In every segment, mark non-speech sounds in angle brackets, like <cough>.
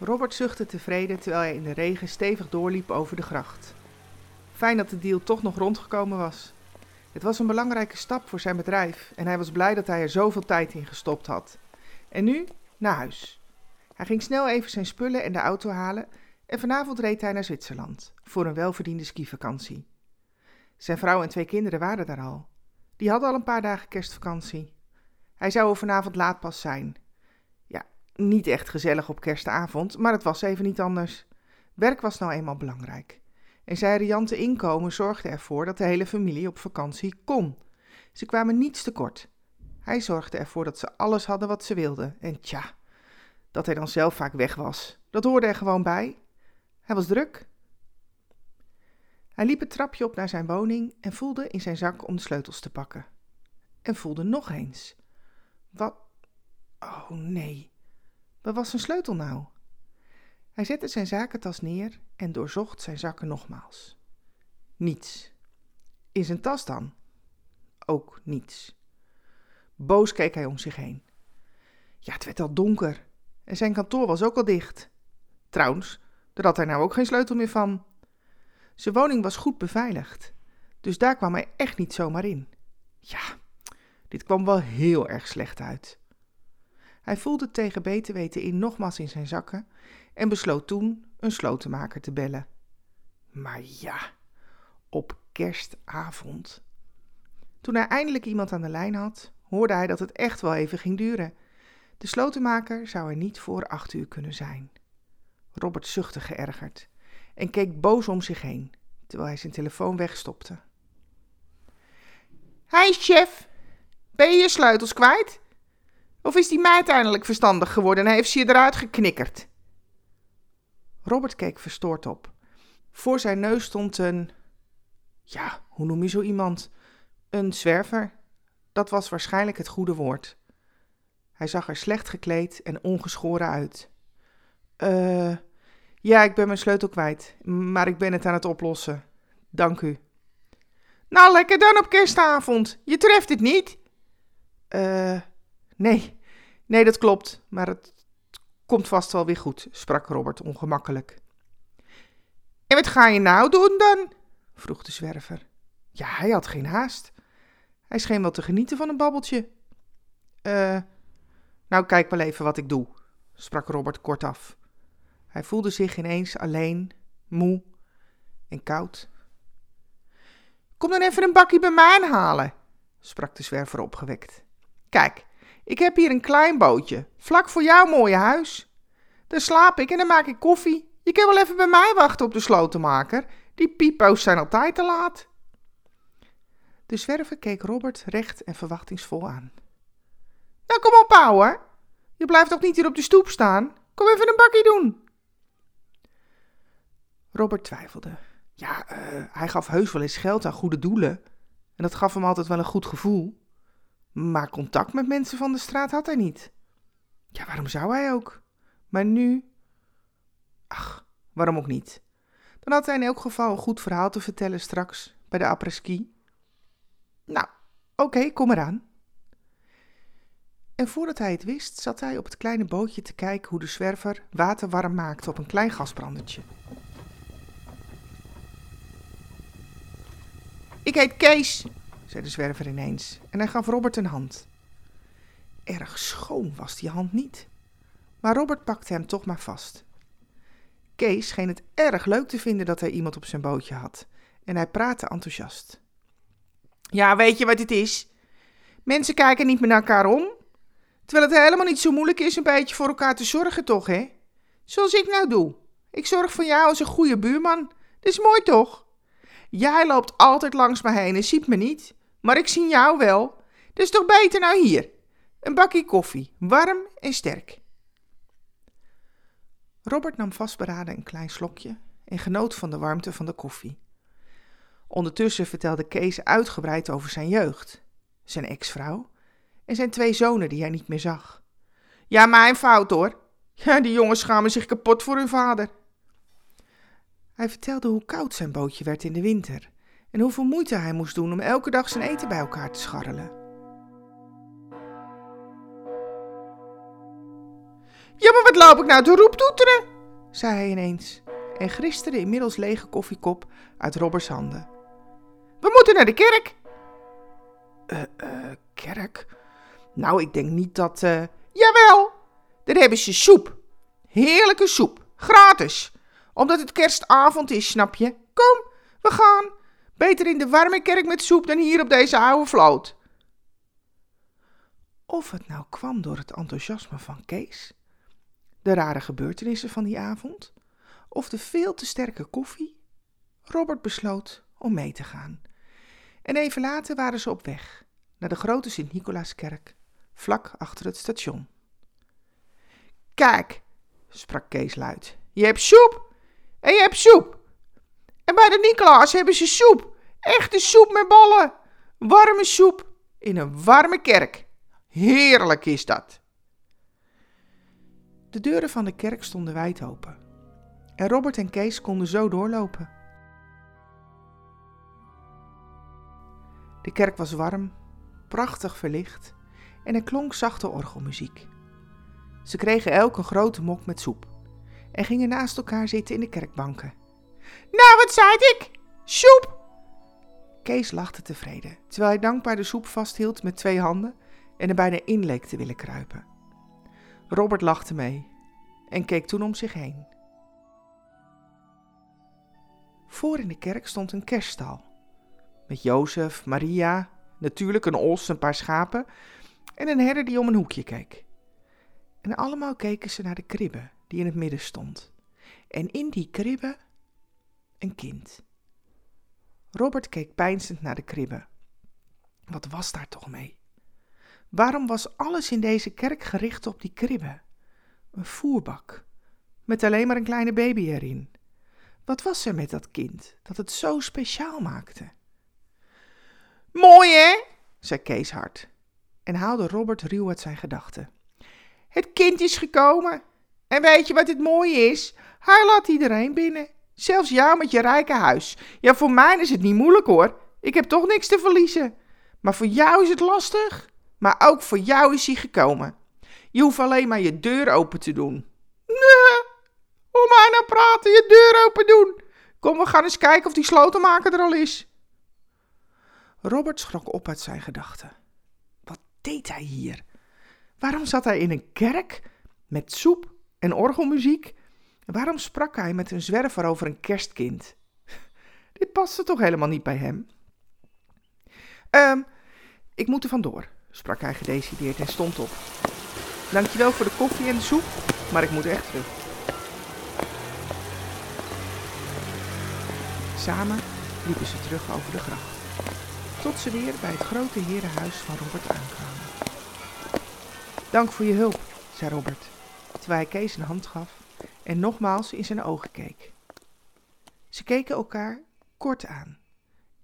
Robert zuchtte tevreden terwijl hij in de regen stevig doorliep over de gracht. Fijn dat de deal toch nog rondgekomen was. Het was een belangrijke stap voor zijn bedrijf en hij was blij dat hij er zoveel tijd in gestopt had. En nu naar huis. Hij ging snel even zijn spullen en de auto halen en vanavond reed hij naar Zwitserland voor een welverdiende skivakantie. Zijn vrouw en twee kinderen waren daar al. Die hadden al een paar dagen kerstvakantie. Hij zou er vanavond laat pas zijn. Niet echt gezellig op kerstavond, maar het was even niet anders. Werk was nou eenmaal belangrijk. En zijn riante inkomen zorgde ervoor dat de hele familie op vakantie kon. Ze kwamen niets tekort. Hij zorgde ervoor dat ze alles hadden wat ze wilden. En tja, dat hij dan zelf vaak weg was, dat hoorde er gewoon bij. Hij was druk. Hij liep het trapje op naar zijn woning en voelde in zijn zak om de sleutels te pakken. En voelde nog eens. Wat? Oh nee. Wat was zijn sleutel nou? Hij zette zijn zakentas neer en doorzocht zijn zakken nogmaals. Niets. In zijn tas dan? Ook niets. Boos keek hij om zich heen. Ja, het werd al donker en zijn kantoor was ook al dicht. Trouwens, daar had hij nou ook geen sleutel meer van. Zijn woning was goed beveiligd, dus daar kwam hij echt niet zomaar in. Ja, dit kwam wel heel erg slecht uit. Hij voelde tegen beter weten in nogmaals in zijn zakken en besloot toen een slotenmaker te bellen. Maar ja, op kerstavond. Toen hij eindelijk iemand aan de lijn had, hoorde hij dat het echt wel even ging duren. De slotenmaker zou er niet voor acht uur kunnen zijn. Robert zuchtte geërgerd en keek boos om zich heen, terwijl hij zijn telefoon wegstopte. Hé, chef, ben je je sleutels kwijt? Of is die meid eindelijk verstandig geworden en heeft ze je eruit geknikkerd? Robert keek verstoord op. Voor zijn neus stond een. Ja, hoe noem je zo iemand? Een zwerver. Dat was waarschijnlijk het goede woord. Hij zag er slecht gekleed en ongeschoren uit. Eh, ja, ik ben mijn sleutel kwijt, maar ik ben het aan het oplossen. Dank u. Nou, lekker dan op kerstavond. Je treft het niet? Eh, nee. Nee, dat klopt, maar het komt vast wel weer goed, sprak Robert ongemakkelijk. En wat ga je nou doen dan? vroeg de zwerver. Ja, hij had geen haast. Hij scheen wel te genieten van een babbeltje. Eh, nou kijk wel even wat ik doe, sprak Robert kortaf. Hij voelde zich ineens alleen, moe en koud. Kom dan even een bakje bij mij halen, sprak de zwerver opgewekt. Kijk, ik heb hier een klein bootje, vlak voor jouw mooie huis. Daar slaap ik en dan maak ik koffie. Je kan wel even bij mij wachten op de slotenmaker. Die pipo's zijn altijd te laat. De zwerver keek Robert recht en verwachtingsvol aan. Nou, kom op, ouwe. Je blijft toch niet hier op de stoep staan? Kom even een bakje doen. Robert twijfelde. Ja, uh, hij gaf heus wel eens geld aan goede doelen. En dat gaf hem altijd wel een goed gevoel. Maar contact met mensen van de straat had hij niet. Ja, waarom zou hij ook? Maar nu. Ach, waarom ook niet? Dan had hij in elk geval een goed verhaal te vertellen straks bij de apres-ski. Nou, oké, kom eraan. En voordat hij het wist, zat hij op het kleine bootje te kijken hoe de zwerver water warm maakte op een klein gasbrandertje. Ik heet Kees, zei de zwerver ineens en hij gaf Robert een hand. Erg schoon was die hand niet, maar Robert pakte hem toch maar vast. Kees scheen het erg leuk te vinden dat hij iemand op zijn bootje had en hij praatte enthousiast. Ja, weet je wat het is? Mensen kijken niet meer naar elkaar om Terwijl het helemaal niet zo moeilijk is een beetje voor elkaar te zorgen, toch, hè? Zoals ik nou doe. Ik zorg voor jou als een goede buurman. Dat is mooi, toch? Jij loopt altijd langs me heen en ziet me niet. Maar ik zie jou wel. Dus toch beter nou hier. Een bakje koffie, warm en sterk. Robert nam vastberaden een klein slokje en genoot van de warmte van de koffie. Ondertussen vertelde Kees uitgebreid over zijn jeugd, zijn ex-vrouw en zijn twee zonen die hij niet meer zag. Ja, mijn fout hoor. Ja, die jongens schamen zich kapot voor hun vader. Hij vertelde hoe koud zijn bootje werd in de winter en hoeveel moeite hij moest doen om elke dag zijn eten bij elkaar te scharrelen. Ja, maar wat loop ik nou te roeptoeteren? zei hij ineens en griste de inmiddels lege koffiekop uit Roberts handen. We moeten naar de kerk. Eh, uh, kerk? Nou, ik denk niet dat... Uh... Jawel, daar hebben ze soep. Heerlijke soep, gratis. Omdat het kerstavond is, snap je? Kom, we gaan. Beter in de warme kerk met soep dan hier op deze oude vloot. Of het nou kwam door het enthousiasme van Kees, de rare gebeurtenissen van die avond, of de veel te sterke koffie, Robert besloot om mee te gaan. En even later waren ze op weg naar de grote Sint-Nicolaaskerk, vlak achter het station. Kijk, sprak Kees luid, je hebt soep en je hebt soep. En bij de Nicolaas hebben ze soep, echte soep met ballen, warme soep in een warme kerk. Heerlijk is dat. De deuren van de kerk stonden wijd open en Robert en Kees konden zo doorlopen. De kerk was warm, prachtig verlicht en er klonk zachte orgelmuziek. Ze kregen elk een grote mok met soep en gingen naast elkaar zitten in de kerkbanken. Nou, wat zei ik? Soep! Kees lachte tevreden, terwijl hij dankbaar de soep vasthield met twee handen en er bijna in leek te willen kruipen. Robert lachte mee en keek toen om zich heen. Voor in de kerk stond een kerststal. Met Jozef, Maria, natuurlijk een os, een paar schapen en een herder die om een hoekje keek. En allemaal keken ze naar de kribbe die in het midden stond. En in die kribbe een kind. Robert keek peinzend naar de kribbe. Wat was daar toch mee? Waarom was alles in deze kerk gericht op die kribbe? Een voerbak, met alleen maar een kleine baby erin. Wat was er met dat kind dat het zo speciaal maakte? Mooi hè? zei Kees hard en haalde Robert ruw uit zijn gedachten. Het kind is gekomen. En weet je wat het mooie is? Hij laat iedereen binnen. Zelfs jou met je rijke huis. Ja, voor mij is het niet moeilijk hoor. Ik heb toch niks te verliezen. Maar voor jou is het lastig. Maar ook voor jou is hij gekomen. Je hoeft alleen maar je deur open te doen. Nee, hoe mij nou praten, je deur open doen. Kom, we gaan eens kijken of die slotenmaker er al is. Robert schrok op uit zijn gedachten. Wat deed hij hier? Waarom zat hij in een kerk met soep en orgelmuziek? Waarom sprak hij met een zwerver over een kerstkind? <laughs> Dit paste toch helemaal niet bij hem? Um, ik moet er vandoor, sprak hij gedecideerd en stond op. Dankjewel voor de koffie en de soep, maar ik moet echt terug. Samen liepen ze terug over de gracht, tot ze weer bij het grote herenhuis van Robert aankwamen. Dank voor je hulp, zei Robert, terwijl hij Kees een hand gaf en nogmaals in zijn ogen keek. Ze keken elkaar kort aan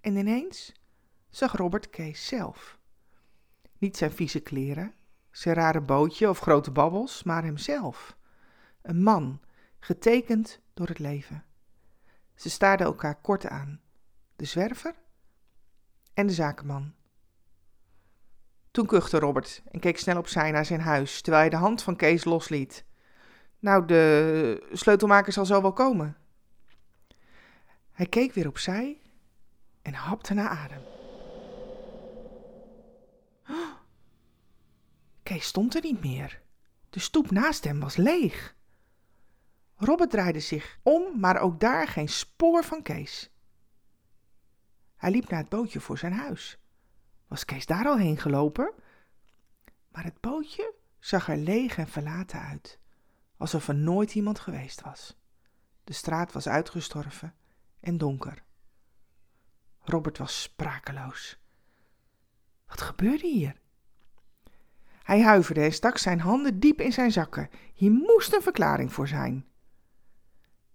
en ineens zag Robert Kees zelf. Niet zijn vieze kleren, zijn rare bootje of grote babbels, maar hemzelf. Een man, getekend door het leven. Ze staarden elkaar kort aan, de zwerver en de zakenman. Toen kuchte Robert en keek snel opzij naar zijn huis, terwijl hij de hand van Kees losliet. Nou, de sleutelmaker zal zo wel komen. Hij keek weer opzij en hapte naar adem. <gasps> Kees stond er niet meer. De stoep naast hem was leeg. Robert draaide zich om, maar ook daar geen spoor van Kees. Hij liep naar het bootje voor zijn huis. Was Kees daar al heen gelopen? Maar het bootje zag er leeg en verlaten uit, alsof er nooit iemand geweest was. De straat was uitgestorven en donker. Robert was sprakeloos. Wat gebeurde hier? Hij huiverde en stak zijn handen diep in zijn zakken. Hier moest een verklaring voor zijn.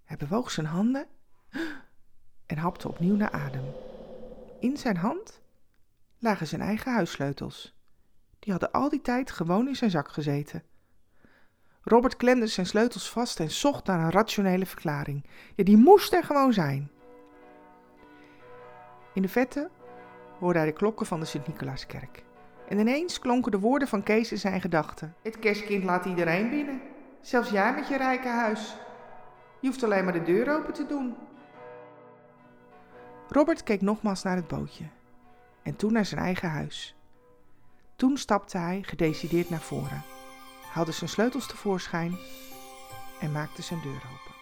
Hij bewoog zijn handen en hapte opnieuw naar adem. In zijn hand lagen zijn eigen huissleutels. Die hadden al die tijd gewoon in zijn zak gezeten. Robert klemde zijn sleutels vast en zocht naar een rationele verklaring. Ja, die moest er gewoon zijn. In de vette hoorde hij de klokken van de Sint-Nicolaaskerk. En ineens klonken de woorden van Kees in zijn gedachten. Het kerstkind laat iedereen binnen. Zelfs jij met je rijke huis. Je hoeft alleen maar de deur open te doen. Robert keek nogmaals naar het bootje en toen naar zijn eigen huis. Toen stapte hij gedecideerd naar voren, haalde zijn sleutels tevoorschijn en maakte zijn deur open.